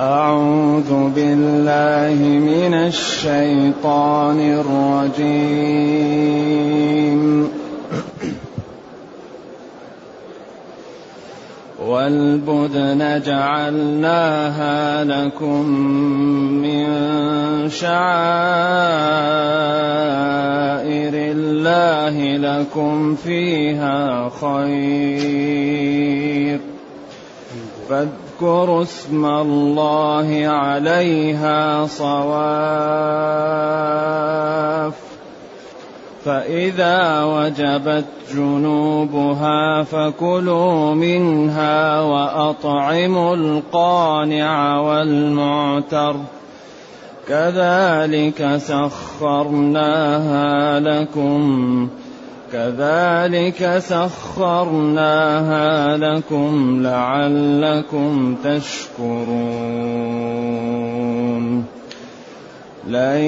أعوذ بالله من الشيطان الرجيم. والبدن جعلناها لكم من شعائر الله لكم فيها خير. فاذكروا اسم الله عليها صواف فإذا وجبت جنوبها فكلوا منها وأطعموا القانع والمعتر كذلك سخرناها لكم كذلك سخرناها لكم لعلكم تشكرون. لن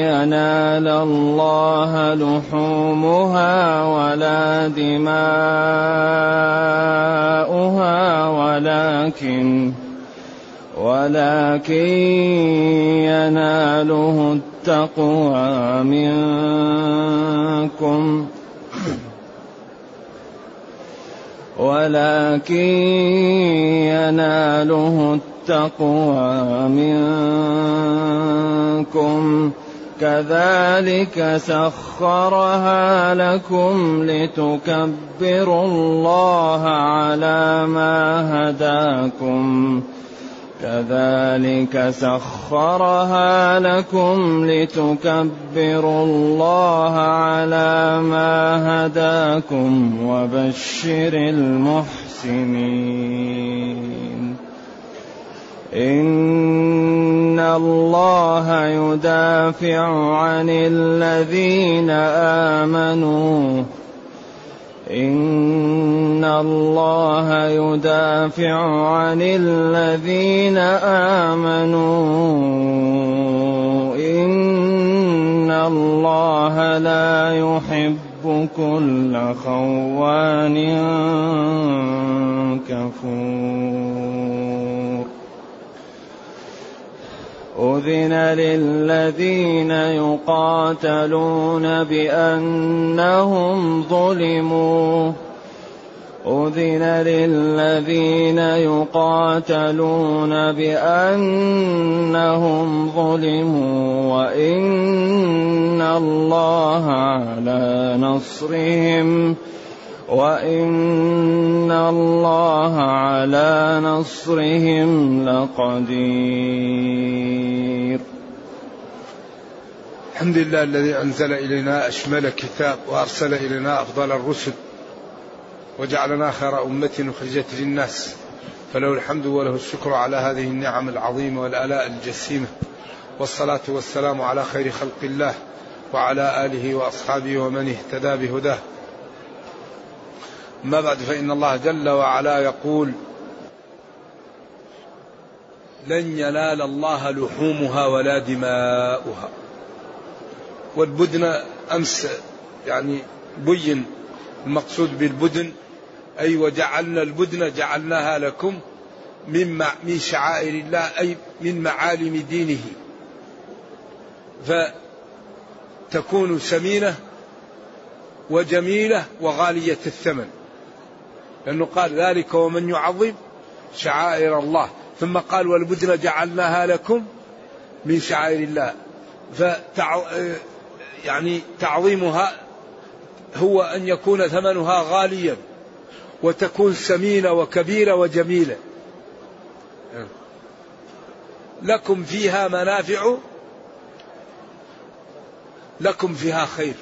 ينال الله لحومها ولا دماؤها ولكن ولكن يناله التقوى منكم ولكن يناله التقوى منكم كذلك سخرها لكم لتكبروا الله على ما هداكم كذلك سخرها لكم لتكبروا الله على ما هداكم وبشر المحسنين. إن الله يدافع عن الذين آمنوا ان الله يدافع عن الذين امنوا ان الله لا يحب كل خوان كفور أذن للذين يقاتلون بأنهم ظلموا. أذن للذين يقاتلون بأنهم ظلموا. وإن الله على نصرهم. وإن الله على نصرهم لقدير. الحمد لله الذي أنزل إلينا أشمل كتاب وأرسل إلينا أفضل الرسل وجعلنا خير أمة أخرجت للناس. فله الحمد وله الشكر على هذه النعم العظيمة والآلاء الجسيمة. والصلاة والسلام على خير خلق الله وعلى آله وأصحابه ومن اهتدى بهداه. أما بعد فإن الله جل وعلا يقول لن ينال الله لحومها ولا دماؤها. والبدن أمس يعني بين المقصود بالبدن أي وجعلنا البدن جعلناها لكم من من شعائر الله أي من معالم دينه. فتكون سمينة وجميلة وغالية الثمن. لأنه قال ذلك ومن يعظم شعائر الله. ثم قال والبدن جعلناها لكم من شعائر الله. فتع... يعني تعظيمها هو أن يكون ثمنها غاليا وتكون سمينة وكبيرة وجميلة. لكم فيها منافع لكم فيها خير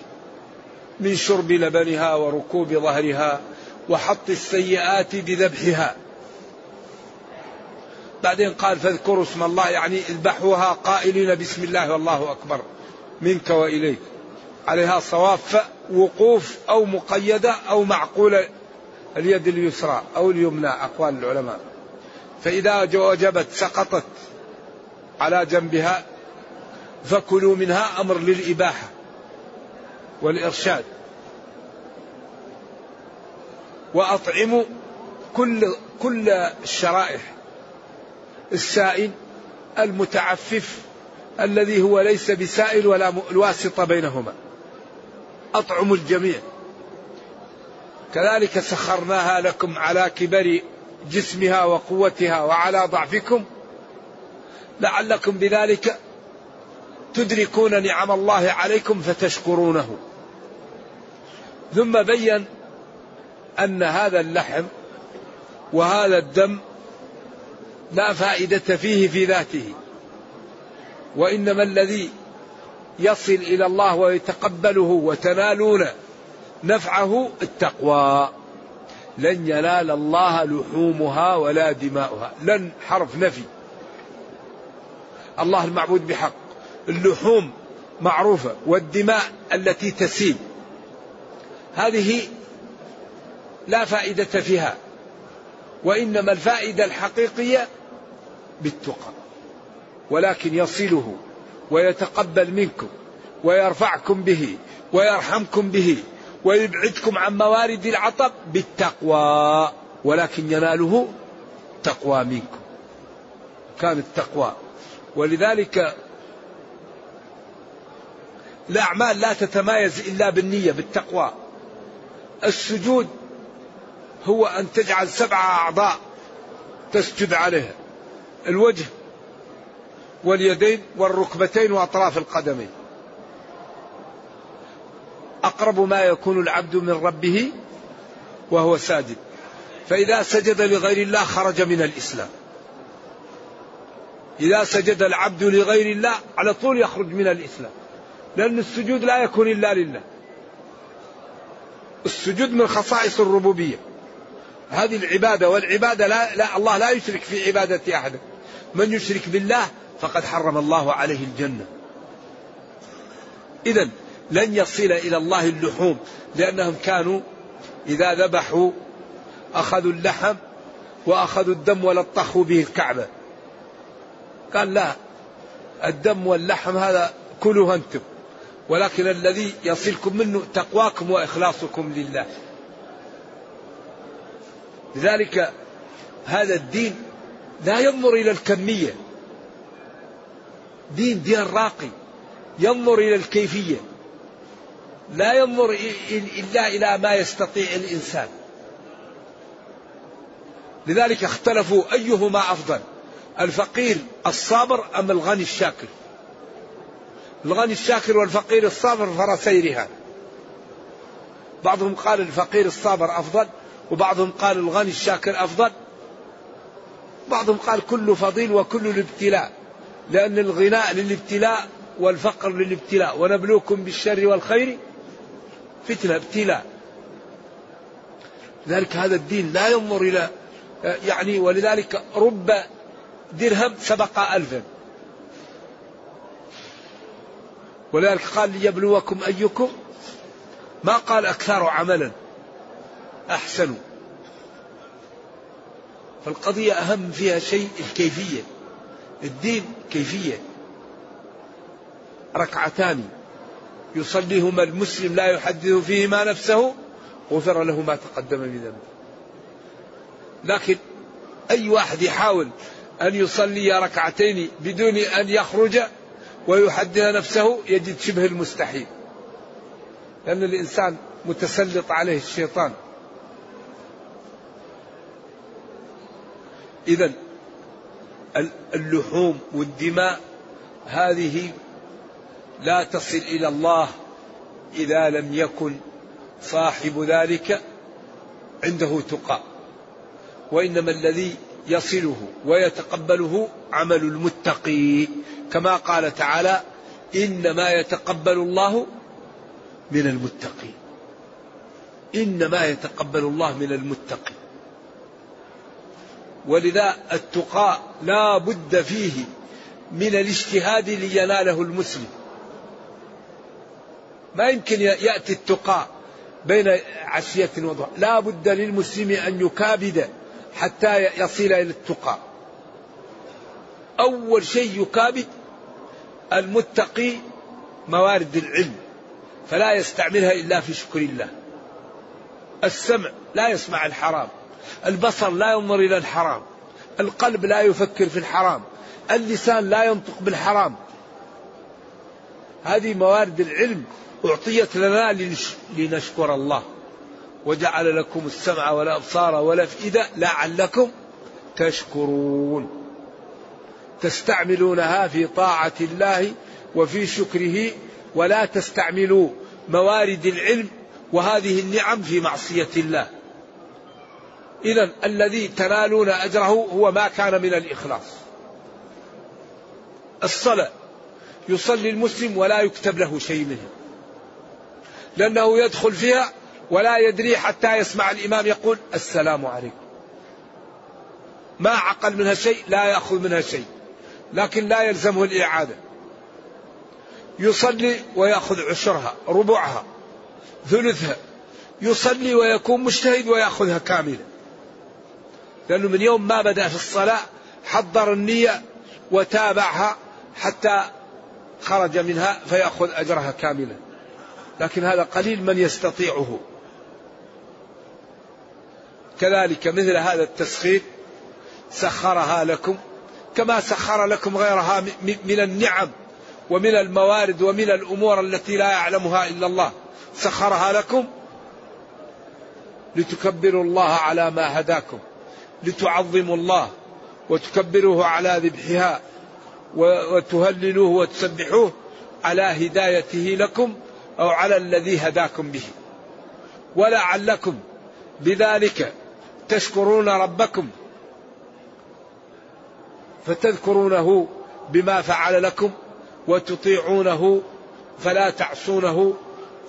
من شرب لبنها وركوب ظهرها وحط السيئات بذبحها. بعدين قال فاذكروا اسم الله يعني اذبحوها قائلين بسم الله والله أكبر. منك وإليك. عليها صواف وقوف أو مقيدة أو معقولة اليد اليسرى أو اليمنى أقوال العلماء. فإذا وجبت سقطت على جنبها فكلوا منها أمر للإباحة والإرشاد. وأطعموا كل كل الشرائح. السائل المتعفف الذي هو ليس بسائل ولا الواسطة بينهما. أطعموا الجميع. كذلك سخرناها لكم على كبر جسمها وقوتها وعلى ضعفكم. لعلكم بذلك تدركون نعم الله عليكم فتشكرونه. ثم بين أن هذا اللحم وهذا الدم لا فائدة فيه في ذاته. وإنما الذي يصل إلى الله ويتقبله وتنالون نفعه التقوى. لن ينال الله لحومها ولا دماؤها. لن حرف نفي. الله المعبود بحق. اللحوم معروفة. والدماء التي تسيل. هذه لا فائدة فيها. وإنما الفائدة الحقيقية بالتقى. ولكن يصله ويتقبل منكم ويرفعكم به ويرحمكم به ويبعدكم عن موارد العطب بالتقوى ولكن يناله تقوى منكم. كان التقوى. ولذلك الأعمال لا تتمايز إلا بالنية بالتقوى. السجود هو أن تجعل سبع أعضاء تسجد عليها. الوجه واليدين والركبتين وأطراف القدمين أقرب ما يكون العبد من ربه وهو ساجد. فإذا سجد لغير الله خرج من الإسلام. إذا سجد العبد لغير الله على طول يخرج من الإسلام. لأن السجود لا يكون إلا لله. السجود من خصائص الربوبية. هذه العبادة والعبادة لا, لا الله لا يشرك في عبادة أحد. من يشرك بالله فقد حرم الله عليه الجنة. إذا لن يصل إلى الله اللحوم لأنهم كانوا إذا ذبحوا أخذوا اللحم وأخذوا الدم ولطخوا به الكعبة. قال لا الدم واللحم هذا كلوا أنتم ولكن الذي يصلكم منه تقواكم وإخلاصكم لله. لذلك هذا الدين لا ينظر إلى الكمية. دين دين راقي. ينظر إلى الكيفية. لا ينظر إلا إلى ما يستطيع الإنسان. لذلك اختلفوا أيهما أفضل الفقير الصابر أم الغني الشاكر. الغني الشاكر والفقير الصابر فرسي رهان بعضهم قال الفقير الصابر أفضل وبعضهم قال الغني الشاكر أفضل. بعضهم قال كل فضيل وكل الابتلاء لأن الغناء للابتلاء والفقر للابتلاء ونبلوكم بالشر والخير فتنة ابتلاء. لذلك هذا الدين لا ينظر إلى يعني ولذلك رب درهم سبق ألفا ولذلك قال ليبلوكم أيكم ما قال أكثر عملا أحسن فالقضية أهم فيها شيء الكيفية. الدين كيفية. ركعتان. يصليهما المسلم لا يحدث فيهما نفسه غفر له ما تقدم من ذنبه لكن أي واحد يحاول أن يصلي ركعتين بدون أن يخرج ويحدث نفسه يجد شبه المستحيل. لأن الإنسان متسلط عليه الشيطان. إذا اللحوم والدماء هذه لا تصل إلى الله إذا لم يكن صاحب ذلك عنده تقى وإنما الذي يصله ويتقبله عمل المتقي. كما قال تعالى إنما يتقبل الله من المتقين. إنما يتقبل الله من المتقين. ولذا التقاء لا بد فيه من الاجتهاد ليناله المسلم. ما يمكن يأتي التقى بين عشية وضحى لا بد للمسلم أن يكابد حتى يصل إلى التقى. أول شيء يكابد المتقي موارد العلم فلا يستعملها إلا في شكر الله. السمع لا يسمع الحرام. البصر لا ينظر إلى الحرام. القلب لا يفكر في الحرام. اللسان لا ينطق بالحرام. هذه موارد العلم أعطيت لنا لنشكر الله. وجعل لكم السمع والأبصار والأفئدة لعلكم تشكرون. تستعملونها في طاعة الله وفي شكره. ولا تستعملوا موارد العلم وهذه النعم في معصية الله. إذا الذي تنالون أجره هو ما كان من الإخلاص. الصلاة يصلي المسلم ولا يكتب له شيء منها لأنه يدخل فيها ولا يدري حتى يسمع الإمام يقول السلام عليكم. ما عقل منها شيء لا يأخذ منها شيء. لكن لا يلزمه الإعادة. يصلي ويأخذ عشرها ربعها ثلثها. يصلي ويكون مجتهد ويأخذها كاملة. لأنه من يوم ما بدأ في الصلاة حضر النية وتابعها حتى خرج منها فيأخذ أجرها كاملا. لكن هذا قليل من يستطيعه. كذلك مثل هذا التسخير سخرها لكم كما سخر لكم غيرها من النعم ومن الموارد ومن الأمور التي لا يعلمها إلا الله. سخرها لكم لتكبروا الله على ما هداكم. لتعظموا الله وتكبروه على ذبحها وتهللوه وتسبحوه على هدايته لكم أو على الذي هداكم به ولعلكم بذلك تشكرون ربكم فتذكرونه بما فعل لكم وتطيعونه فلا تعصونه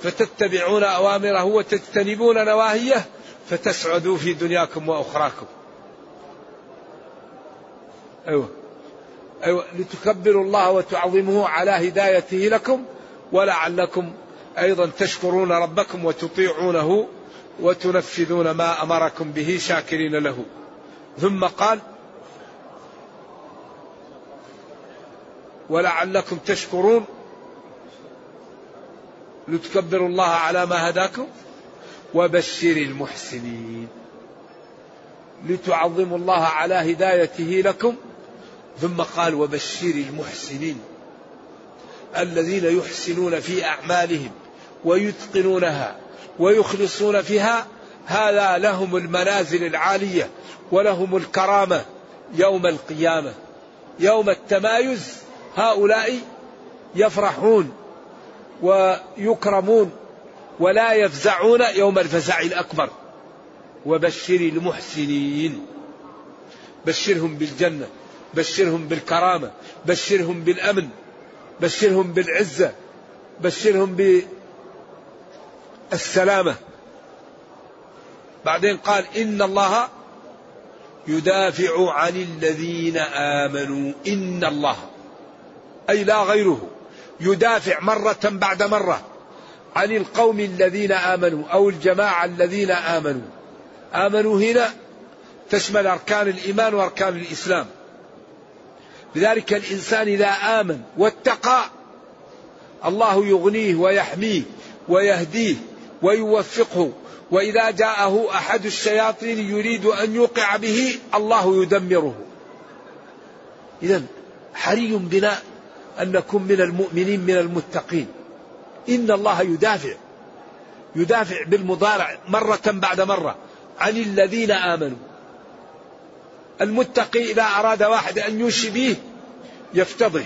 فتتبعون أوامره وتجتنبون نواهيه فتسعدوا في دنياكم وأخراكم. أيوه. أيوه. لتكبروا الله وتعظموه على هدايته لكم ولعلكم أيضا تشكرون ربكم وتطيعونه وتنفذون ما أمركم به شاكرين له. ثم قال: ولعلكم تشكرون. لتكبروا الله على ما هداكم. وبشر المحسنين. لتعظموا الله على هدايته لكم ثم قال وبشر المحسنين الذين يحسنون في أعمالهم ويتقنونها ويخلصون فيها. هذا لهم المنازل العالية ولهم الكرامة يوم القيامة. يوم التمايز هؤلاء يفرحون ويكرمون ولا يفزعون يوم الفزع الأكبر. وبشر المحسنين بشرهم بالجنة. بشرهم بالكرامة بشرهم بالأمن بشرهم بالعزة بشرهم بالسلامة. بعدين قال إن الله يدافع عن الذين آمنوا. إن الله أي لا غيره يدافع مرة بعد مرة عن القوم الذين آمنوا أو الجماعة الذين آمنوا. آمنوا هنا تشمل أركان الإيمان وأركان الإسلام. لذلك الإنسان إذا آمن واتقى الله يغنيه ويحميه ويهديه ويوفقه. وإذا جاءه أحد الشياطين يريد أن يوقع به الله يدمره. إذا حري بنا أن نكون من المؤمنين من المتقين. إن الله يدافع يدافع بالمضارع مرة بعد مرة عن الذين آمنوا. المتقي إذا أراد واحد أن يوشي به يفتضح.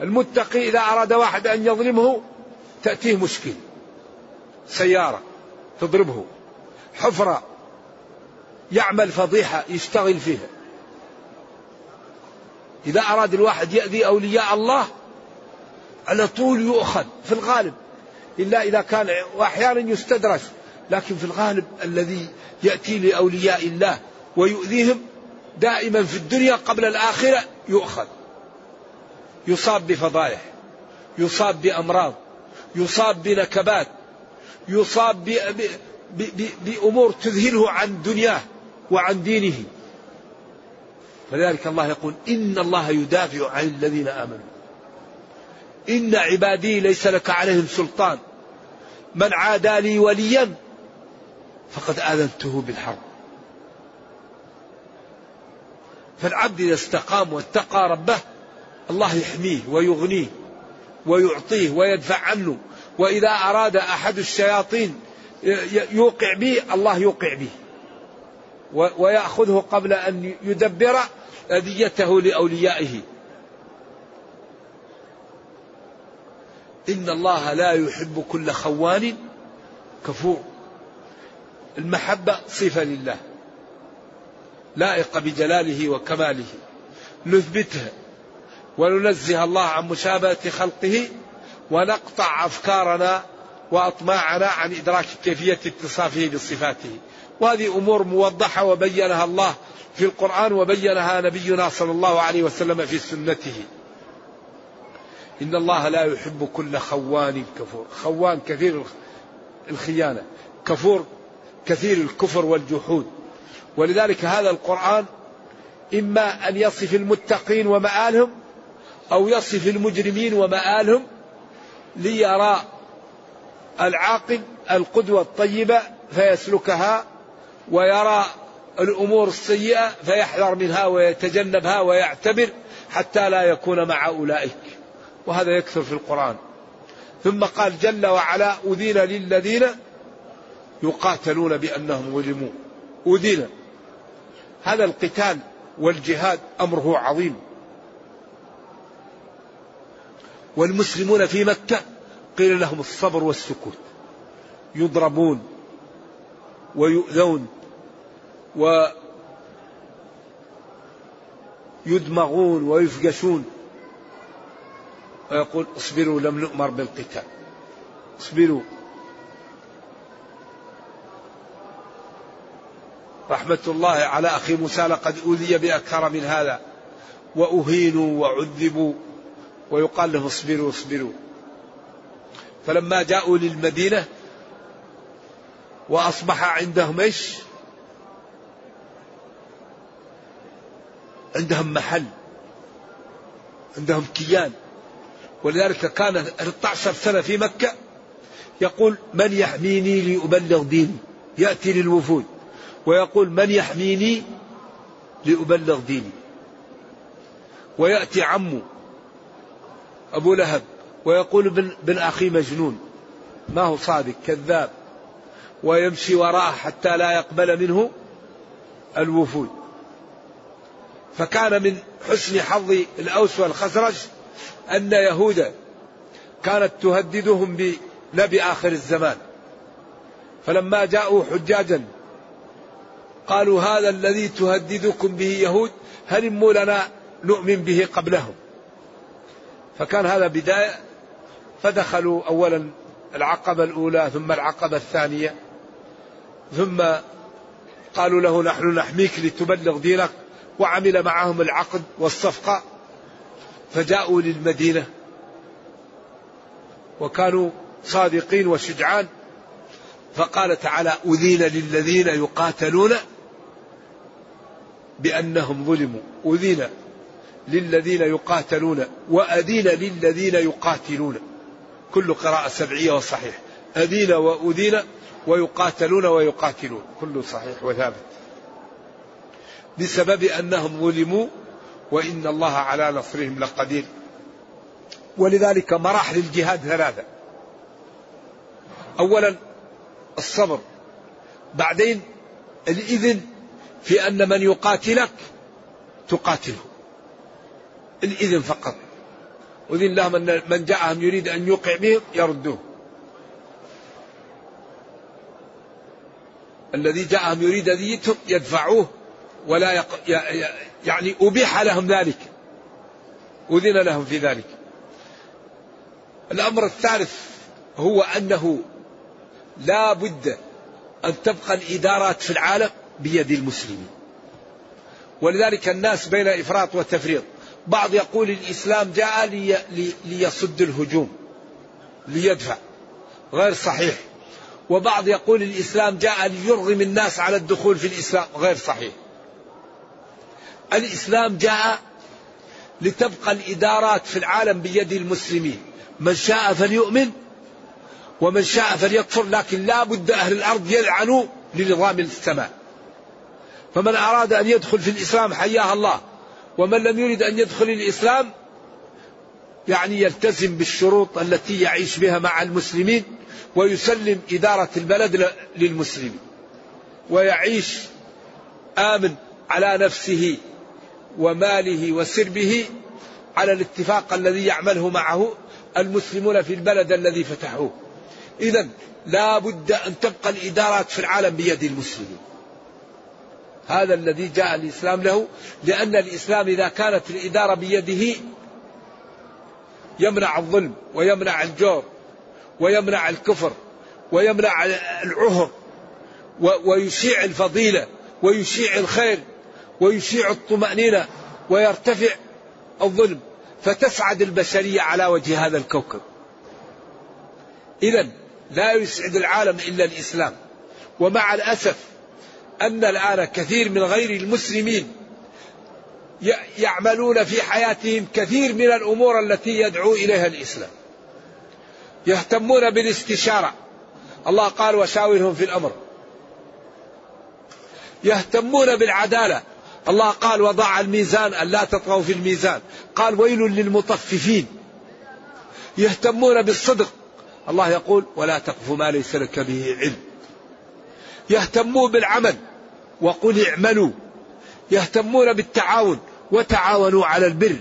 المتقي إذا أراد واحد أن يظلمه تأتيه مشكل. سيارة تضربه. حفرة يعمل فضيحة يشتغل فيها. إذا أراد الواحد يأذي أولياء الله على طول يؤخذ في الغالب. إلا إذا كان وأحيانا يستدرج لكن في الغالب الذي يأتي لأولياء الله ويؤذيهم دائما في الدنيا قبل الآخرة يؤخذ. يصاب بفضائح يصاب بأمراض يصاب بنكبات يصاب ب... ب... ب... بأمور تذهله عن دنياه وعن دينه. فذلك الله يقول إن الله يدافع عن الذين آمنوا. إن عبادي ليس لك عليهم سلطان. من عادى لي وليا فقد آذنته بالحرب. فالعبد إذا استقام واتقى ربه الله يحميه ويغنيه ويعطيه ويدفع عنه. وإذا أراد أحد الشياطين يوقع به الله يوقع به. ويأخذه قبل أن يدبر أذيته لأوليائه. إن الله لا يحب كل خوان كفور. المحبة صفة لله. لائقة بجلاله وكماله. نثبتها وننزه الله عن مشابهة خلقه ونقطع أفكارنا وأطماعنا عن إدراك كيفية اتصافه بصفاته. وهذه أمور موضحة وبينها الله في القرآن وبينها نبينا صلى الله عليه وسلم في سنته. إن الله لا يحب كل خوان كفور. خوان كثير الخيانة. كفور كثير الكفر والجحود. ولذلك هذا القرآن إما أن يصف المتقين ومآلهم أو يصف المجرمين ومآلهم ليرى العاقل القدوة الطيبة فيسلكها ويرى الأمور السيئة فيحذر منها ويتجنبها ويعتبر حتى لا يكون مع أولئك. وهذا يكثر في القرآن. ثم قال جل وعلا أذين للذين يقاتلون بأنهم ظلموا. أذين هذا القتال والجهاد أمره عظيم. والمسلمون في مكة قيل لهم الصبر والسكوت. يضربون ويؤذون ويدمغون ويفقشون ويقول اصبروا لم نؤمر بالقتال. اصبروا. رحمة الله على أخي موسى لقد أوذي بأكثر من هذا وأهينوا وعذبوا ويقال لهم اصبروا اصبروا. فلما جاءوا للمدينة وأصبح عندهم إيش؟ عندهم محل عندهم كيان. ولذلك كان 13 سنة في مكة يقول من يحميني لأبلغ ديني؟ يأتي للوفود. ويقول من يحميني لأبلغ ديني؟ ويأتي عمه أبو لهب ويقول ابن, ابن أخي مجنون ما هو صادق كذاب ويمشي وراءه حتى لا يقبل منه الوفود. فكان من حسن حظ الأوس والخزرج أن يهودا كانت تهددهم بنبي آخر الزمان. فلما جاءوا حجاجا قالوا هذا الذي تهددكم به يهود هلموا لنا نؤمن به قبلهم؟ فكان هذا بداية فدخلوا أولا العقبة الأولى ثم العقبة الثانية ثم قالوا له نحن نحميك لتبلغ دينك وعمل معهم العقد والصفقة فجاءوا للمدينة. وكانوا صادقين وشجعان فقال تعالى أذين للذين يقاتلون بأنهم ظلموا أذين للذين يقاتلون وأذين للذين يقاتلون. كل قراءة سبعية وصحيح. أذين وأذين ويقاتلون ويقاتلون. كله صحيح وثابت. بسبب أنهم ظلموا وإن الله على نصرهم لقدير. ولذلك مراحل الجهاد ثلاثة. أولا الصبر. بعدين الإذن في أن من يقاتلك تقاتله. الإذن فقط. أذن لهم أن من جاءهم يريد أن يوقع بهم يردوه. الذي جاءهم يريد أذيتهم يدفعوه ولا يق... يعني أبيح لهم ذلك. أذن لهم في ذلك. الأمر الثالث هو أنه لا بد أن تبقى الإدارات في العالم بيد المسلمين ولذلك الناس بين إفراط وتفريط. بعض يقول الإسلام جاء لي ليصد الهجوم ليدفع غير صحيح. وبعض يقول الإسلام جاء ليرغم الناس على الدخول في الإسلام غير صحيح. الإسلام جاء لتبقى الإدارات في العالم بيد المسلمين. من شاء فليؤمن ومن شاء فليكفر لكن لا بد أهل الأرض يلعنوا لنظام السماء. فمن أراد أن يدخل في الإسلام حياه الله ومن لم يرد أن يدخل الإسلام يعني يلتزم بالشروط التي يعيش بها مع المسلمين ويسلم إدارة البلد للمسلمين ويعيش آمن على نفسه وماله وسربه على الاتفاق الذي يعمله معه المسلمون في البلد الذي فتحوه. إذا لا بد أن تبقى الإدارات في العالم بيد المسلمين. هذا الذي جاء الإسلام له لأن الإسلام إذا كانت الإدارة بيده يمنع الظلم ويمنع الجور ويمنع الكفر ويمنع العهر ويشيع الفضيلة ويشيع الخير ويشيع الطمأنينة ويرتفع الظلم. فتسعد البشرية على وجه هذا الكوكب. إذا لا يسعد العالم إلا الإسلام. ومع الأسف أن الآن كثير من غير المسلمين يعملون في حياتهم كثير من الأمور التي يدعو إليها الإسلام. يهتمون بالاستشارة. الله قال وشاورهم في الأمر. يهتمون بالعدالة. الله قال وضع الميزان ألا تطغوا في الميزان. قال ويل للمطففين. يهتمون بالصدق. الله يقول ولا تقف ما ليس لك به علم. يهتمون بالعمل. وقل اعملوا. يهتمون بالتعاون وتعاونوا على البر.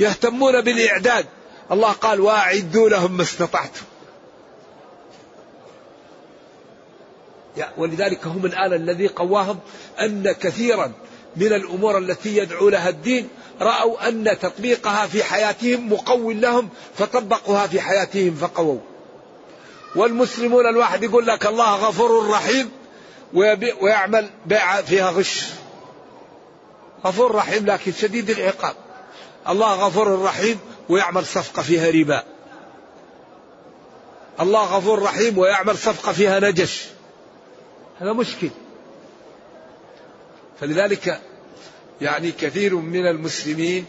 يهتمون بالإعداد. الله قال واعدوا لهم ما استطعتم. ولذلك هم الآن الذي قواهم أن كثيرا من الأمور التي يدعو لها الدين رأوا أن تطبيقها في حياتهم مقو لهم فطبقوها في حياتهم فقووا. والمسلمون الواحد يقول لك الله غفور رحيم. ويعمل بيع فيها غش. غفور رحيم لكن شديد العقاب. الله غفور رحيم ويعمل صفقة فيها ربا. الله غفور رحيم ويعمل صفقة فيها نجش. هذا مشكل. فلذلك يعني كثير من المسلمين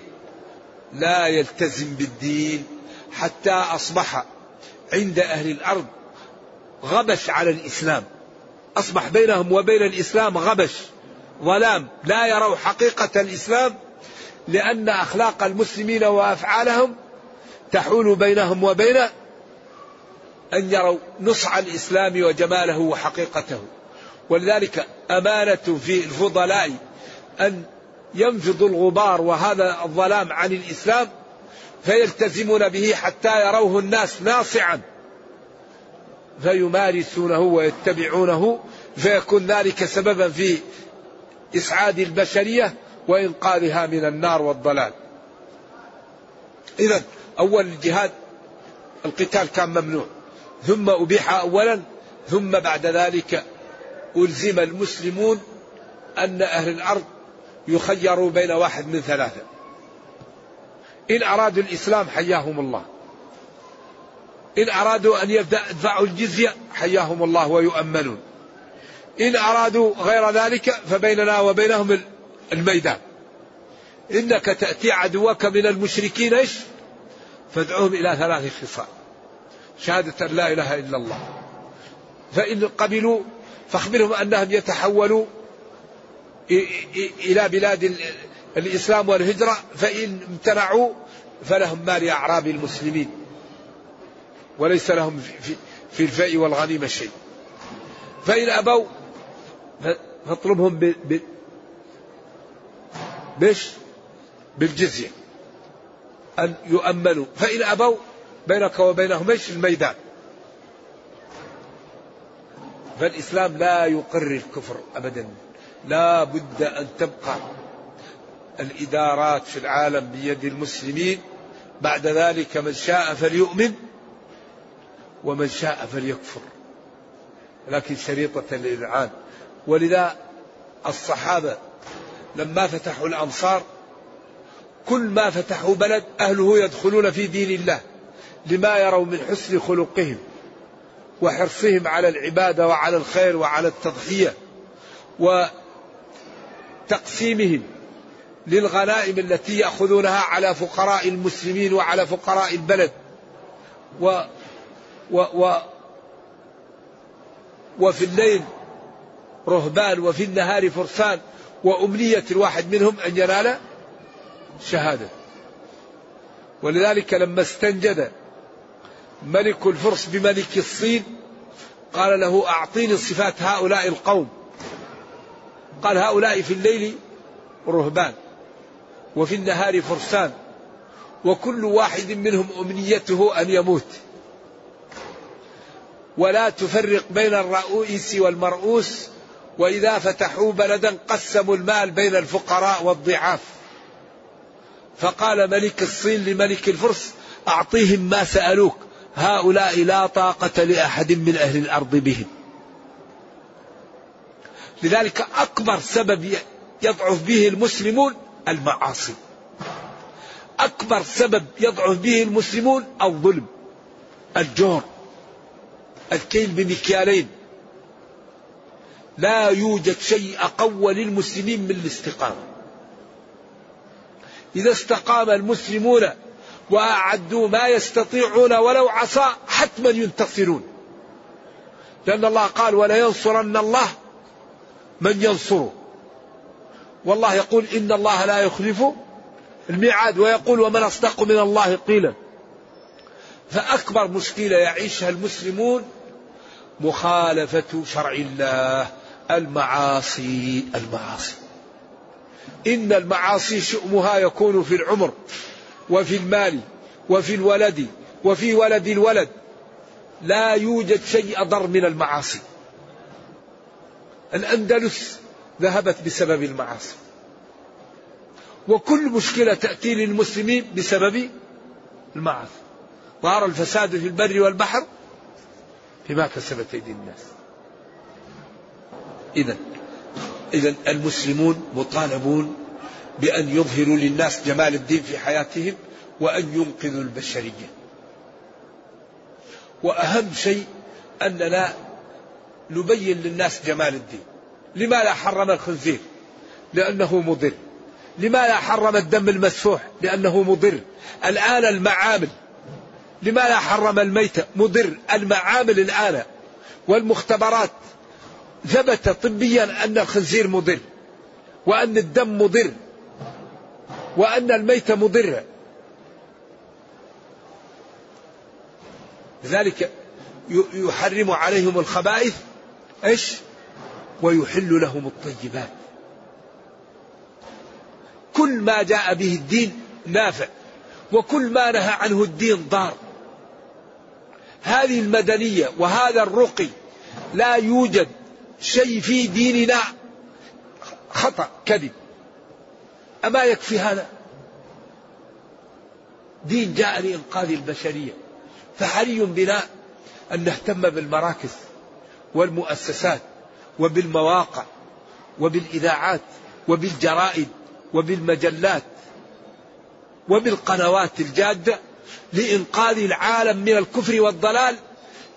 لا يلتزم بالدين حتى أصبح عند أهل الأرض غبش على الإسلام. أصبح بينهم وبين الإسلام غبش ظلام لا يروا حقيقة الإسلام لأن أخلاق المسلمين وأفعالهم تحول بينهم وبين أن يروا نصع الإسلام وجماله وحقيقته. ولذلك أمانة في الفضلاء أن ينفض الغبار وهذا الظلام عن الإسلام فيلتزمون به حتى يروه الناس ناصعا. فيمارسونه ويتبعونه فيكون ذلك سببا في إسعاد البشرية وإنقاذها من النار والضلال. إذا أول الجهاد القتال كان ممنوع. ثم أبيح أولا ثم بعد ذلك ألزم المسلمون أن أهل الأرض يخيروا بين واحد من ثلاثة. إن أرادوا الإسلام حياهم الله. إن أرادوا أن يدفعوا الجزية حياهم الله ويؤمنون. إن أرادوا غير ذلك فبيننا وبينهم الميدان. إنك تأتي عدوك من المشركين إيش؟ فادعوهم إلى ثلاث خصال. شهادة لا إله إلا الله. فإن قبلوا فاخبرهم أنهم يتحولوا إلى بلاد الإسلام والهجرة فإن امتنعوا فلهم مال أعراب المسلمين. وليس لهم في الفاء والغنيمة شيء. فإن أبوا فاطلبهم. بش؟ بالجزية. أن يؤمنوا فإن أبوا بينك وبينهم إيش؟ الميدان. فالإسلام لا يقر الكفر أبدا. لا بد أن تبقى الإدارات في العالم بيد المسلمين. بعد ذلك من شاء فليؤمن. ومن شاء فليكفر. لكن شريطة الإذعان ولذا الصحابة لما فتحوا الأمصار كل ما فتحوا بلد أهله يدخلون في دين الله لما يروا من حسن خلقهم وحرصهم على العبادة وعلى الخير وعلى التضحية وتقسيمهم للغنائم التي يأخذونها على فقراء المسلمين وعلى فقراء البلد. و و وفي الليل رهبان وفي النهار فرسان وأمنية الواحد منهم أن ينال شهادة. ولذلك لما استنجد ملك الفرس بملك الصين قال له أعطيني صفات هؤلاء القوم. قال هؤلاء في الليل رهبان وفي النهار فرسان وكل واحد منهم أمنيته أن يموت. ولا تفرق بين الرؤوس والمرؤوس وإذا فتحوا بلدا قسموا المال بين الفقراء والضعاف. فقال ملك الصين لملك الفرس أعطيهم ما سألوك هؤلاء لا طاقة لأحد من أهل الأرض بهم. لذلك أكبر سبب يضعف به المسلمون المعاصي. أكبر سبب يضعف به المسلمون الظلم الجور. الكيل بمكيالين. لا يوجد شيء أقوى للمسلمين من الاستقامة. إذا استقام المسلمون وأعدوا ما يستطيعون ولو عصى حتما ينتصرون. لأن الله قال ولا ينصرن الله من ينصره. والله يقول إن الله لا يخلف الميعاد. ويقول ومن أصدق من الله قيلا. فأكبر مشكلة يعيشها المسلمون مخالفة شرع الله المعاصي المعاصي. إن المعاصي شؤمها يكون في العمر وفي المال وفي الولد وفي ولد الولد. لا يوجد شيء أضر من المعاصي. الأندلس ذهبت بسبب المعاصي. وكل مشكلة تأتي للمسلمين بسبب المعاصي. ظهر الفساد في البر والبحر بما كسبت أيدي الناس. إذا إذا المسلمون مطالبون بأن يظهروا للناس جمال الدين في حياتهم وأن ينقذوا البشرية. وأهم شيء أننا نبين للناس جمال الدين. لماذا حرم الخنزير؟ لأنه مضر. لماذا حرم الدم المسفوح؟ لأنه مضر. الآن المعامل لماذا حرم الميتة مضر المعامل الآن والمختبرات ثبت طبيا أن الخنزير مضر وأن الدم مضر وأن الميت مضرة لذلك يحرم عليهم الخبائث إيش؟ ويحل لهم الطيبات. كل ما جاء به الدين نافع وكل ما نهى عنه الدين ضار. هذه المدنية وهذا الرقي لا يوجد شيء في ديننا خطأ كذب. أما يكفي هذا؟ دين جاء لإنقاذ البشرية. فحري بنا أن نهتم بالمراكز والمؤسسات وبالمواقع وبالإذاعات وبالجرائد وبالمجلات وبالقنوات الجادة لإنقاذ العالم من الكفر والضلال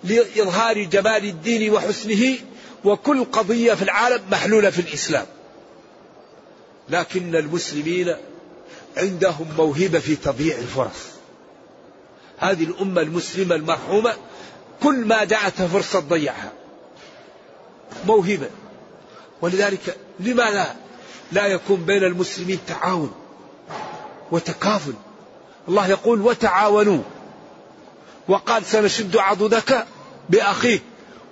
لإظهار جمال الدين وحسنه وكل قضية في العالم محلولة في الإسلام. لكن المسلمين عندهم موهبة في تضييع الفرص. هذه الأمة المسلمة المرحومة كل ما جاءتها فرصة تضيعها. موهبة. ولذلك لماذا لا يكون بين المسلمين تعاون وتكافل؟ الله يقول وتعاونوا. وقال سنشد عضدك بأخيك.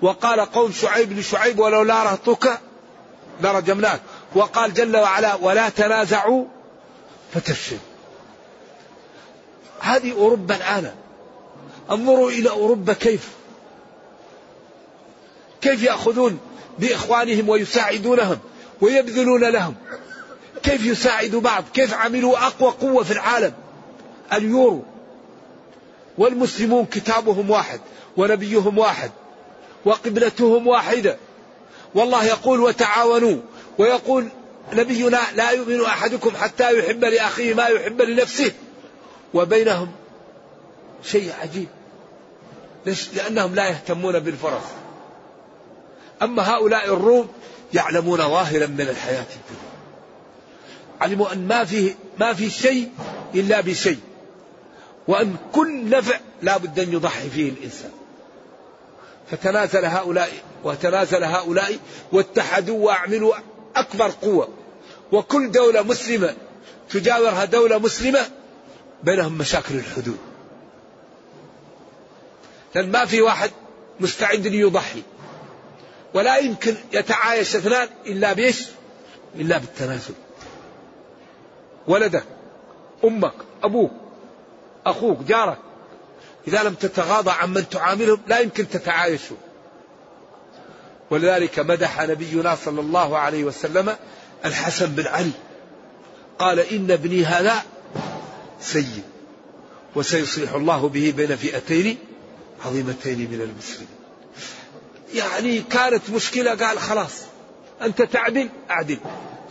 وقال قوم شعيب لشعيب ولولا رهطك لرجمناك وقال جل وعلا ولا تنازعوا فتفشل. هذه أوروبا الآن. انظروا إلى أوروبا كيف. كيف يأخذون بإخوانهم ويساعدونهم ويبذلون لهم. كيف يساعدوا بعض. كيف عملوا أقوى قوة في العالم. اليورو والمسلمون كتابهم واحد ونبيهم واحد وقبلتهم واحدة. والله يقول وتعاونوا ويقول نبينا لا يؤمن أحدكم حتى يحب لأخيه ما يحب لنفسه وبينهم شيء عجيب. ليش؟ لأنهم لا يهتمون بالفرص أما هؤلاء الروم يعلمون ظاهرا من الحياة الدنيا. علموا أن ما في ما في شيء إلا بشيء. وأن كل نفع لا بد أن يضحي فيه الإنسان. فتنازل هؤلاء وتنازل هؤلاء واتحدوا وأعملوا أكبر قوة. وكل دولة مسلمة تجاورها دولة مسلمة بينهم مشاكل الحدود. لأن ما في واحد مستعد ليضحي ولا يمكن يتعايش اثنان إلا بإيش؟ إلا بالتنازل. ولدك أمك أبوك أخوك جارك إذا لم تتغاضى عن من تعاملهم لا يمكن تتعايشوا. ولذلك مدح نبينا صلى الله عليه وسلم الحسن بن علي قال إن ابني هذا سيد وسيصلح الله به بين فئتين عظيمتين من المسلمين. يعني كانت مشكلة قال خلاص أنت تعدل أعدل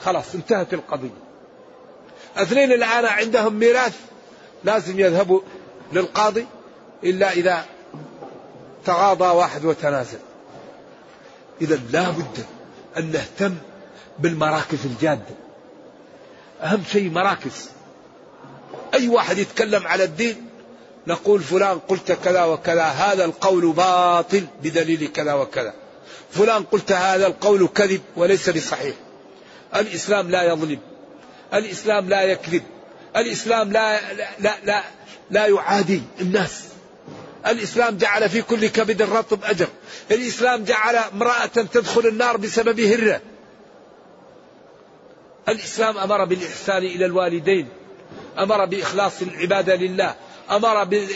خلاص انتهت القضية. اثنين الآن عندهم ميراث لازم يذهبوا للقاضي إلا إذا تغاضى واحد وتنازل. إذا لا بد أن نهتم بالمراكز الجادة. أهم شيء مراكز. أي واحد يتكلم على الدين نقول فلان قلت كذا وكذا هذا القول باطل بدليل كذا وكذا. فلان قلت هذا القول كذب وليس بصحيح. الإسلام لا يظلم. الإسلام لا يكذب. الإسلام لا لا لا, لا, يعادي الناس. الإسلام جعل في كل كبد رطب أجر. الإسلام جعل امرأة تدخل النار بسبب هرة. الإسلام أمر بالإحسان إلى الوالدين. أمر بإخلاص العبادة لله. أمر ب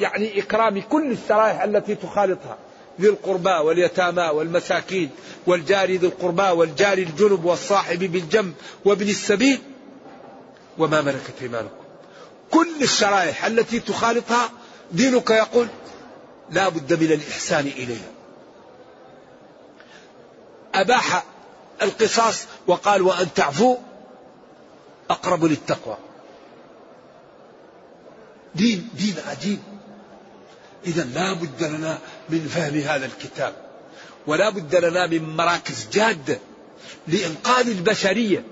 يعني إكرام كل الشرائح التي تخالطها. ذي القربى واليتامى والمساكين والجار ذي القربى والجار الجنب والصاحب بالجنب وابن السبيل. وما ملكت إيمانكم. كل الشرائح التي تخالطها دينك يقول لا بد من الإحسان إليها. أباح القصاص وقال وأن تعفوا أقرب للتقوى. دين دين عجيب إذا لا بد لنا من فهم هذا الكتاب. ولا بد لنا من مراكز جادة لإنقاذ البشرية.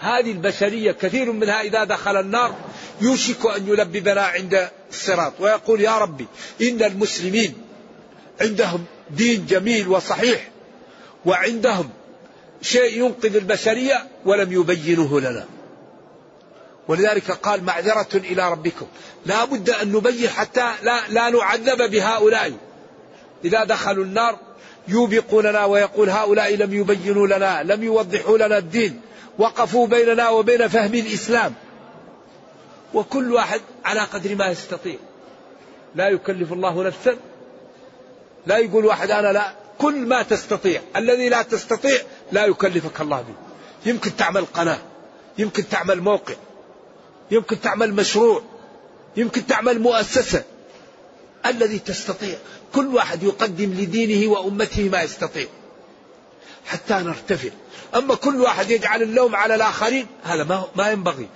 هذه البشرية كثير منها إذا دخل النار يوشك أن يلببنا عند الصراط ويقول يا ربي إن المسلمين عندهم دين جميل وصحيح وعندهم شيء ينقذ البشرية ولم يبينه لنا. ولذلك قال معذرة إلى ربكم. لا بد أن نبين حتى لا, لا نعذب بهؤلاء. إذا دخلوا النار يوبقوننا ويقول هؤلاء لم يبينوا لنا لم يوضحوا لنا الدين. وقفوا بيننا وبين فهم الإسلام. وكل واحد على قدر ما يستطيع. لا يكلف الله نفسا. لا يقول واحد أنا لا. كل ما تستطيع. الذي لا تستطيع لا يكلفك الله به. يمكن تعمل قناة. يمكن تعمل موقع. يمكن تعمل مشروع. يمكن تعمل مؤسسة. الذي تستطيع. كل واحد يقدم لدينه وأمته ما يستطيع. حتى نرتفع. أما كل واحد يجعل اللوم على الآخرين هذا ما, ما ينبغي.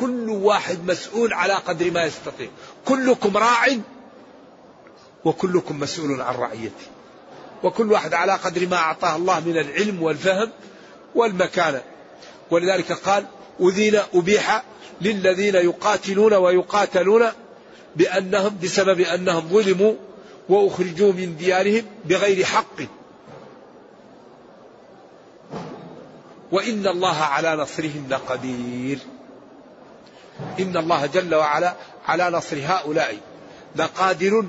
كل واحد مسؤول على قدر ما يستطيع. كلكم راع وكلكم مسؤول عن رعيته. وكل واحد على قدر ما أعطاه الله من العلم والفهم والمكانة. ولذلك قال أذين أبيح للذين يقاتلون ويقاتلون بأنهم بسبب أنهم ظلموا وأخرجوا من ديارهم بغير حق. وإن الله على نصرهم لقدير. إن الله جل وعلا على نصر هؤلاء لقادر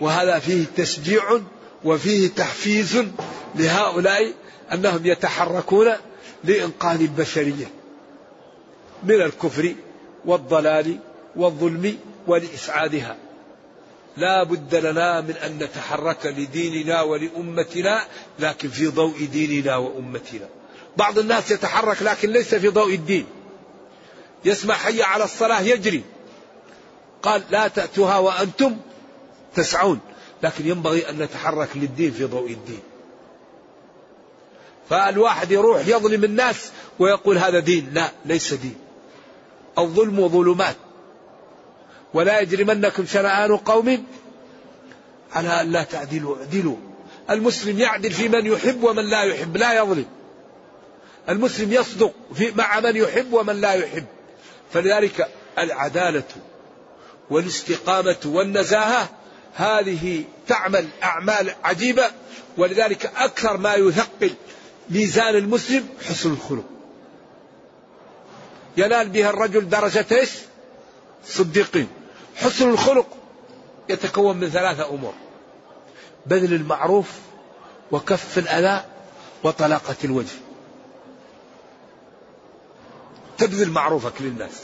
وهذا فيه تشجيع وفيه تحفيز لهؤلاء أنهم يتحركون لإنقاذ البشرية من الكفر والضلال والظلم ولإسعادها. لا بد لنا من أن نتحرك لديننا ولأمتنا لكن في ضوء ديننا وأمتنا. بعض الناس يتحرك لكن ليس في ضوء الدين. يسمع حي على الصلاة يجري. قال لا تأتوها وأنتم تسعون. لكن ينبغي أن نتحرك للدين في ضوء الدين. فالواحد يروح يظلم الناس ويقول هذا دين. لا ليس دين. الظلم ظلمات. ولا يجرمنكم شنآن قوم على أن لا تعدلوا. اعدلوا المسلم يعدل في من يحب ومن لا يحب. لا يظلم. المسلم يصدق في مع من يحب ومن لا يحب. فلذلك العدالة والاستقامة والنزاهة هذه تعمل أعمال عجيبة ولذلك أكثر ما يثقل ميزان المسلم حسن الخلق. ينال بها الرجل درجة إيش؟ صديقين. حسن الخلق يتكون من ثلاثة أمور بذل المعروف وكف الأذى وطلاقة الوجه. تبذل معروفك للناس.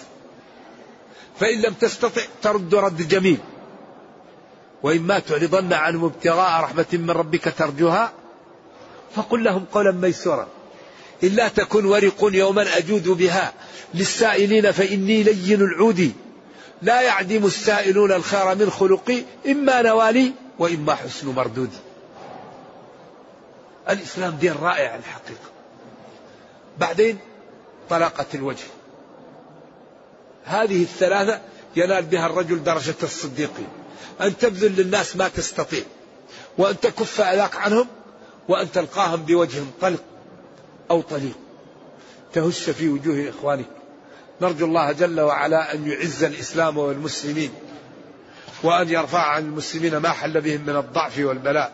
فإن لم تستطع ترد رد جميل. وإما تعرضن عنهم ابتغاء رحمة من ربك ترجوها فقل لهم قولا ميسورا. إلا تكن ورق يوما أجود بها للسائلين فإني لين العود. لا يعدم السائلون الخير من خلقي إما نوالي وإما حسن مردودي الإسلام دين رائع الحقيقة. بعدين طلاقة الوجه. هذه الثلاثة ينال بها الرجل درجة الصديقين. أن تبذل للناس ما تستطيع. وأن تكف أذاك عنهم وأن تلقاهم بوجه طلق أو طليق. تهش في وجوه إخوانك. نرجو الله جل وعلا أن يعز الإسلام والمسلمين. وأن يرفع عن المسلمين ما حل بهم من الضعف والبلاء.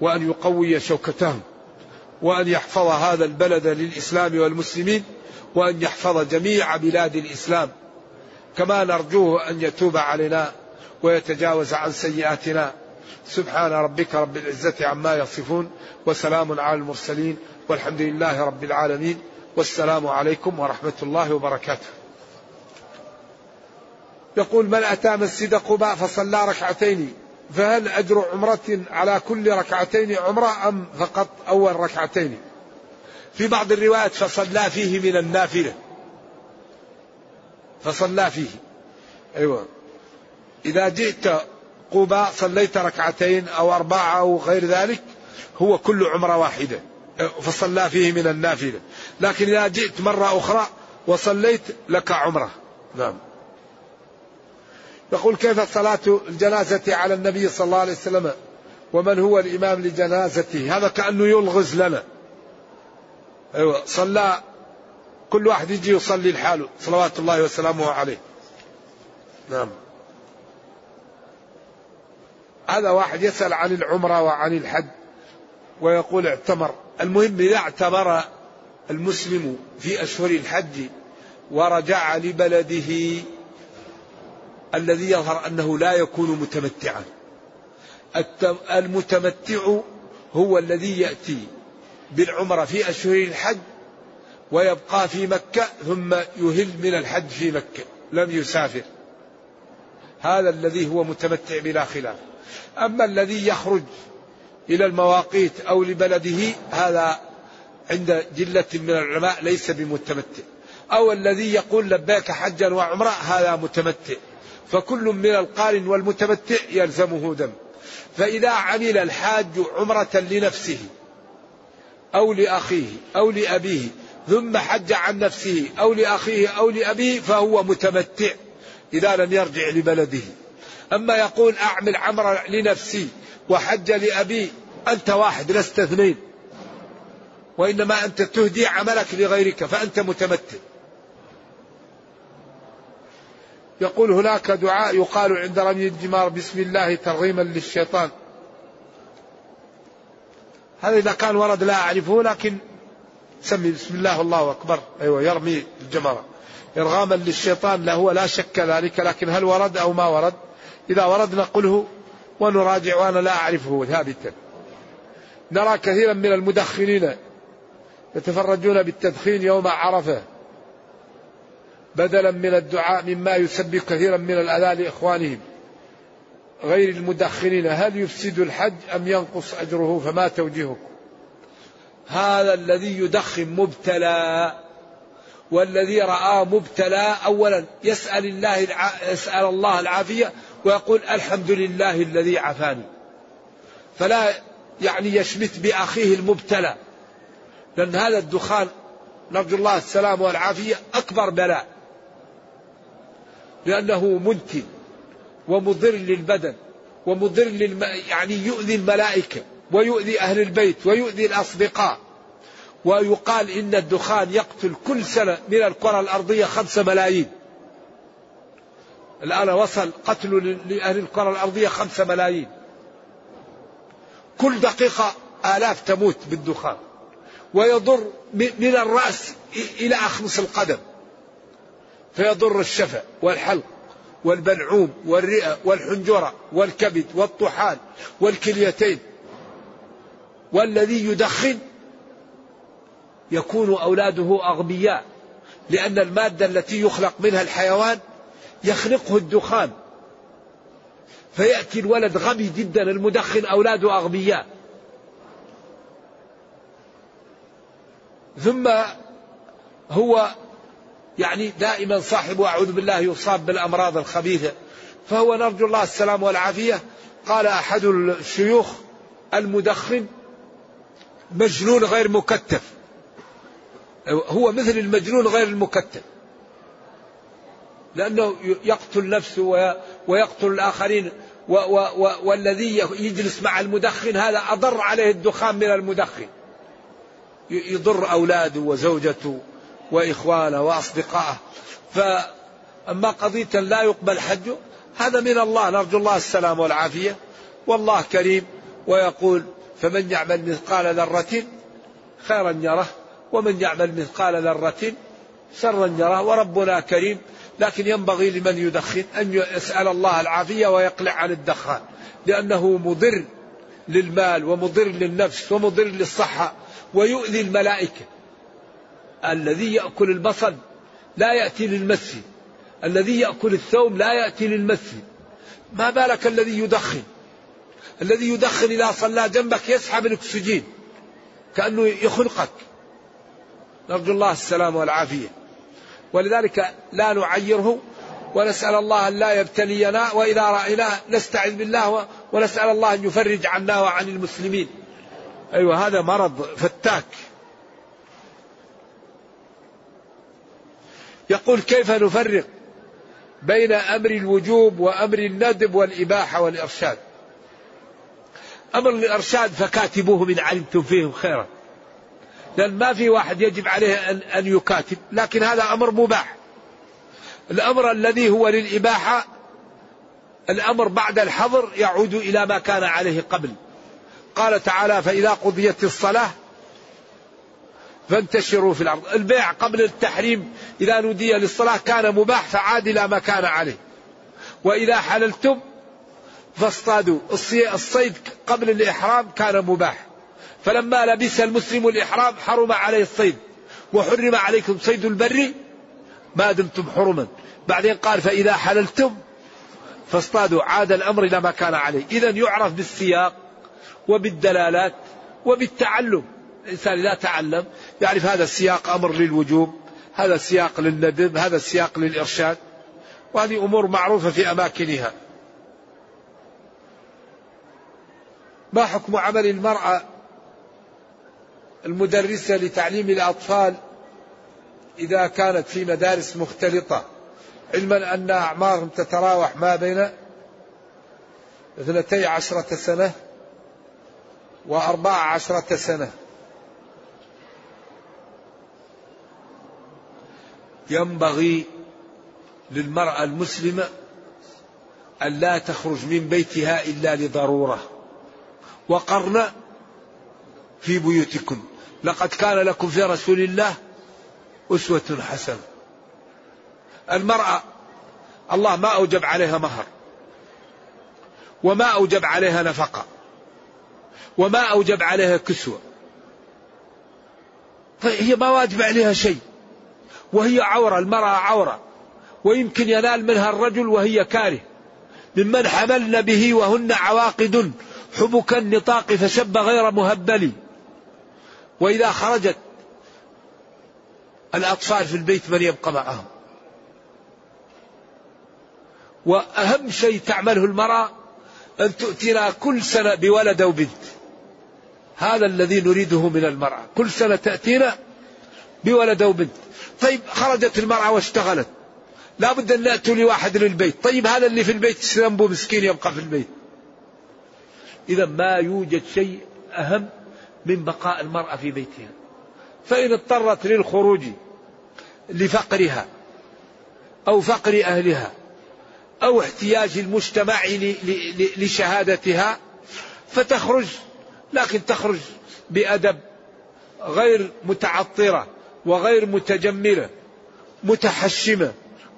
وأن يقوي شوكتهم. وأن يحفظ هذا البلد للإسلام والمسلمين وأن يحفظ جميع بلاد الإسلام. كما نرجوه أن يتوب علينا ويتجاوز عن سيئاتنا. سبحان ربك رب العزة عما يصفون وسلام على المرسلين والحمد لله رب العالمين. والسلام عليكم ورحمة الله وبركاته. يقول من أتى مسجد قباء فصلى ركعتين فهل أجر عمرة على كل ركعتين عمرة أم فقط أول ركعتين؟ في بعض الروايات فصلى فيه من النافلة. فصلى فيه. أيوة. إذا جئت قباء صليت ركعتين أو أربعة أو غير ذلك هو كل عمرة واحدة. فصلى فيه من النافلة. لكن إذا جئت مرة أخرى وصليت لك عمرة. نعم. يقول كيف صلاة الجنازة على النبي صلى الله عليه وسلم؟ ومن هو الإمام لجنازته؟ هذا كأنه يلغز لنا. أيوة صلى كل واحد يجي يصلي لحاله. صلوات الله وسلامه عليه. نعم. هذا واحد يسأل عن العمرة وعن الحج ويقول اعتمر. المهم إذا اعتمر المسلم في أشهر الحج ورجع لبلده الذي يظهر أنه لا يكون متمتعا. المتمتع هو الذي يأتي بالعمرة في أشهر الحج ويبقى في مكة ثم يهل من الحج في مكة لم يسافر. هذا الذي هو متمتع بلا خلاف. أما الذي يخرج إلى المواقيت أو لبلده هذا عند جلة من العلماء ليس بمتمتع. أو الذي يقول لبيك حجا وعمرة هذا متمتع. فكل من القارن والمتمتع يلزمه دم. فإذا عمل الحاج عمرة لنفسه أو لأخيه أو لأبيه ثم حج عن نفسه أو لأخيه أو لأبيه فهو متمتع إذا لم يرجع لبلده. أما يقول أعمل عمرة لنفسي وحج لأبي أنت واحد لست اثنين. وإنما أنت تهدي عملك لغيرك فأنت متمتع. يقول هناك دعاء يقال عند رمي الجمار بسم الله ترغيما للشيطان. هذا إذا كان ورد لا أعرفه لكن سمي بسم الله الله أكبر. أيوة يرمي الجمرة. إرغاما للشيطان لا هو لا شك ذلك لكن هل ورد أو ما ورد؟ إذا ورد نقله ونراجع وأنا لا أعرفه ثابتا نرى كثيرا من المدخنين يتفرجون بالتدخين يوم عرفة. بدلا من الدعاء مما يسبب كثيرا من الأذى لإخوانهم غير المدخنين. هل يفسد الحج أم ينقص أجره؟ فما توجيهكم. هذا الذي يدخن مبتلى والذي رآه مبتلى أولا يسأل الله يسأل الله العافية ويقول الحمد لله الذي عافاني. فلا يعني يشمت بأخيه المبتلى لأن هذا الدخان نرجو الله السلام والعافية أكبر بلاء. لأنه منتن ومضر للبدن ومضر للم... يعني يؤذي الملائكة ويؤذي أهل البيت ويؤذي الأصدقاء. ويقال إن الدخان يقتل كل سنة من الكرة الأرضية خمسة ملايين. الآن وصل قتل لأهل الكرة الأرضية خمسة ملايين. كل دقيقة آلاف تموت بالدخان. ويضر من الرأس إلى أخمص القدم. فيضر الشفة والحلق والبلعوم والرئة والحنجرة والكبد والطحال والكليتين. والذي يدخن يكون أولاده أغبياء لأن المادة التي يخلق منها الحيوان يخلقه الدخان. فيأتي الولد غبي جدا المدخن أولاده أغبياء. ثم هو يعني دائما صاحب أعوذ بالله يصاب بالأمراض الخبيثة. فهو نرجو الله السلام والعافية. قال أحد الشيوخ المدخن مجنون غير مكتف. هو مثل المجنون غير المكتف. لأنه يقتل نفسه ويقتل الآخرين. والذي يجلس مع المدخن هذا أضر عليه الدخان من المدخن. يضر أولاده وزوجته. وإخوانه وأصدقائه. فأما قضية لا يقبل حجه هذا من الله نرجو الله السلام والعافية. والله كريم ويقول فمن يعمل مثقال ذرة خيرا يره ومن يعمل مثقال ذرة شرا يره. وربنا كريم لكن ينبغي لمن يدخن أن يسأل الله العافية ويقلع عن الدخان لأنه مضر للمال ومضر للنفس ومضر للصحة ويؤذي الملائكة. الذي يأكل البصل لا يأتي للمس. الذي يأكل الثوم لا يأتي للمس. ما بالك الذي يدخن؟ الذي يدخن إذا صلى جنبك يسحب الأكسجين كأنه يخنقك نرجو الله السلام والعافية. ولذلك لا نعيره ونسأل الله أن لا يبتلينا وإذا رأيناه نستعذ بالله ونسأل الله أن يفرج عنا وعن المسلمين. أيوة هذا مرض فتاك. يقول كيف نفرق بين أمر الوجوب وأمر الندب والإباحة والإرشاد؟ أمر الإرشاد فكاتبوه من علمتم فيهم خيرا. لأن ما في واحد يجب عليه أن, أن يكاتب لكن هذا أمر مباح. الأمر الذي هو للإباحة الأمر بعد الحظر يعود إلى ما كان عليه قبل. قال تعالى فإذا قضيت الصلاة فانتشروا في الأرض. البيع قبل التحريم إذا نودي للصلاة كان مباح فعاد إلى ما كان عليه. وإذا حللتم فاصطادوا. الصيد قبل الإحرام كان مباح. فلما لبس المسلم الإحرام حرم عليه الصيد. وحرم عليكم صيد البر ما دمتم حرما. بعدين قال فإذا حللتم فاصطادوا. عاد الأمر إلى ما كان عليه. إذا يعرف بالسياق وبالدلالات وبالتعلم. الإنسان إذا تعلم يعرف هذا السياق أمر للوجوب. هذا السياق للندب هذا السياق للإرشاد. وهذه أمور معروفة في أماكنها. ما حكم عمل المرأة المدرسة لتعليم الأطفال إذا كانت في مدارس مختلطة؟ علما أن أعمارهم تتراوح ما بين اثنتي عشرة سنة وأربع عشرة سنة. ينبغي للمرأة المسلمة أن لا تخرج من بيتها إلا لضرورة. وقرن في بيوتكم لقد كان لكم في رسول الله أسوة حسنة. المرأة الله ما أوجب عليها مهر وما أوجب عليها نفقة وما أوجب عليها كسوة. فهي ما واجب عليها شيء. وهي عورة المرأة عورة. ويمكن ينال منها الرجل وهي كاره. ممن حملن به وهن عواقد حبك النطاق فشب غير مهبل. وإذا خرجت الأطفال في البيت من يبقى معهم. وأهم شيء تعمله المرأة أن تؤتينا كل سنة بولد أو بنت. هذا الذي نريده من المرأة. كل سنة تأتينا بولد أو بنت. طيب خرجت المرأة واشتغلت. لا بد أن نأتوا لواحد للبيت. طيب هذا اللي في البيت ذنبه مسكين يبقى في البيت. إذا ما يوجد شيء أهم من بقاء المرأة في بيتها. فإن اضطرت للخروج لفقرها أو فقر أهلها أو احتياج المجتمع لشهادتها فتخرج. لكن تخرج بأدب غير متعطرة. وغير متجملة متحشمة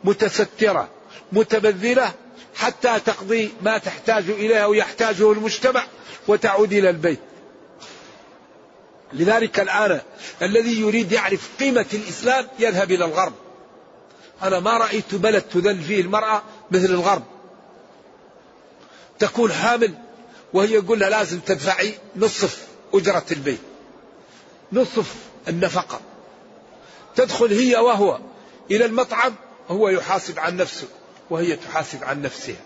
متسترة متبذلة حتى تقضي ما تحتاج إليه أو يحتاجه المجتمع وتعود إلى البيت. لذلك الآن الذي يريد يعرف قيمة الإسلام يذهب إلى الغرب. أنا ما رأيت بلد تذل فيه المرأة مثل الغرب. تكون حامل وهي يقول لها لازم تدفعي نصف أجرة البيت نصف النفقة. تدخل هي وهو إلى المطعم هو يحاسب عن نفسه وهي تحاسب عن نفسها.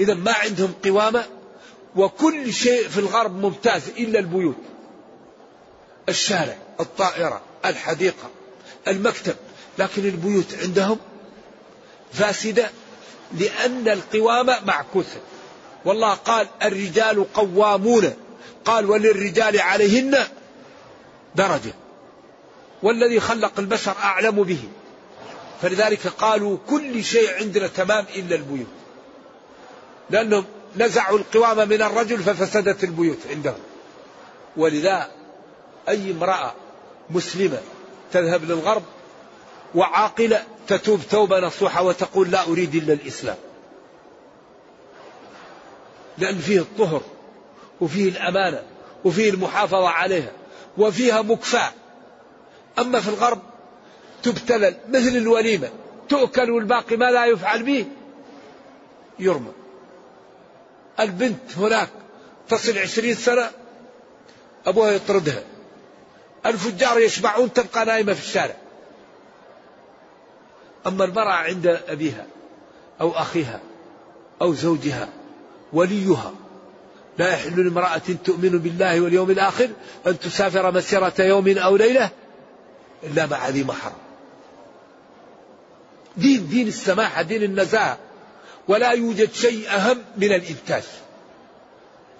إذا ما عندهم قوامة وكل شيء في الغرب ممتاز إلا البيوت. الشارع الطائرة الحديقة المكتب لكن البيوت عندهم فاسدة لأن القوامة معكوسة. والله قال الرجال قوامون. قال وللرجال عليهن درجة. والذي خلق البشر أعلم به. فلذلك قالوا كل شيء عندنا تمام إلا البيوت. لأنهم نزعوا القوامة من الرجل ففسدت البيوت عندهم. ولذا أي امرأة مسلمة تذهب للغرب وعاقلة تتوب توبة نصوحة وتقول لا أريد إلا الإسلام. لأن فيه الطهر وفيه الأمانة وفيه المحافظة عليها. وفيها مكفاة أما في الغرب تبتلل مثل الوليمة. تؤكل والباقي ما لا يفعل به. يرمى. البنت هناك تصل عشرين سنة أبوها يطردها. الفجار يشبعون تبقى نايمة في الشارع. أما المرأة عند أبيها أو أخيها أو زوجها وليها لا يحل لامرأة تؤمن بالله واليوم الآخر أن تسافر مسيرة يوم أو ليلة إلا مع ذي محرم. دين دين السماحة دين النزاهة ولا يوجد شيء أهم من الإنتاج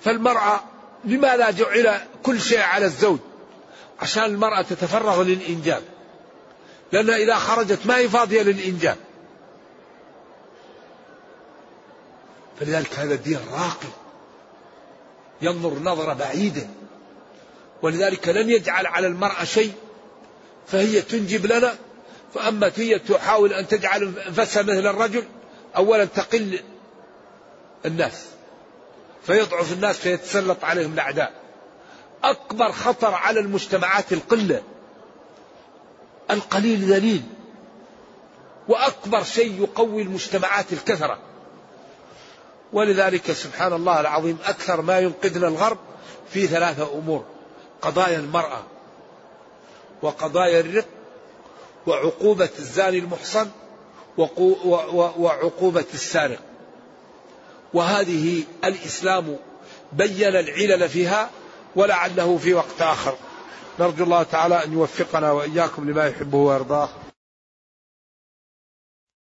فالمرأة لماذا جعل كل شيء على الزوج؟ عشان المرأة تتفرغ للإنجاب. لأنها إذا خرجت ما هي فاضية للإنجاب. فلذلك هذا الدين راقي. ينظر نظرة بعيدة. ولذلك لن يجعل على المرأة شيء فهي تنجب لنا. فأما هي تحاول أن تجعل أنفسها مثل الرجل أولا تقل الناس فيضعف الناس فيتسلط عليهم الأعداء. أكبر خطر على المجتمعات القلة القليل ذليل. وأكبر شيء يقوي المجتمعات الكثرة. ولذلك سبحان الله العظيم أكثر ما ينقذنا الغرب في ثلاثة أمور قضايا المرأة وقضايا الرق وعقوبة الزاني المحصن وعقوبة السارق. وهذه الإسلام بين العلل فيها ولعله في وقت آخر. نرجو الله تعالى أن يوفقنا وإياكم لما يحبه ويرضاه.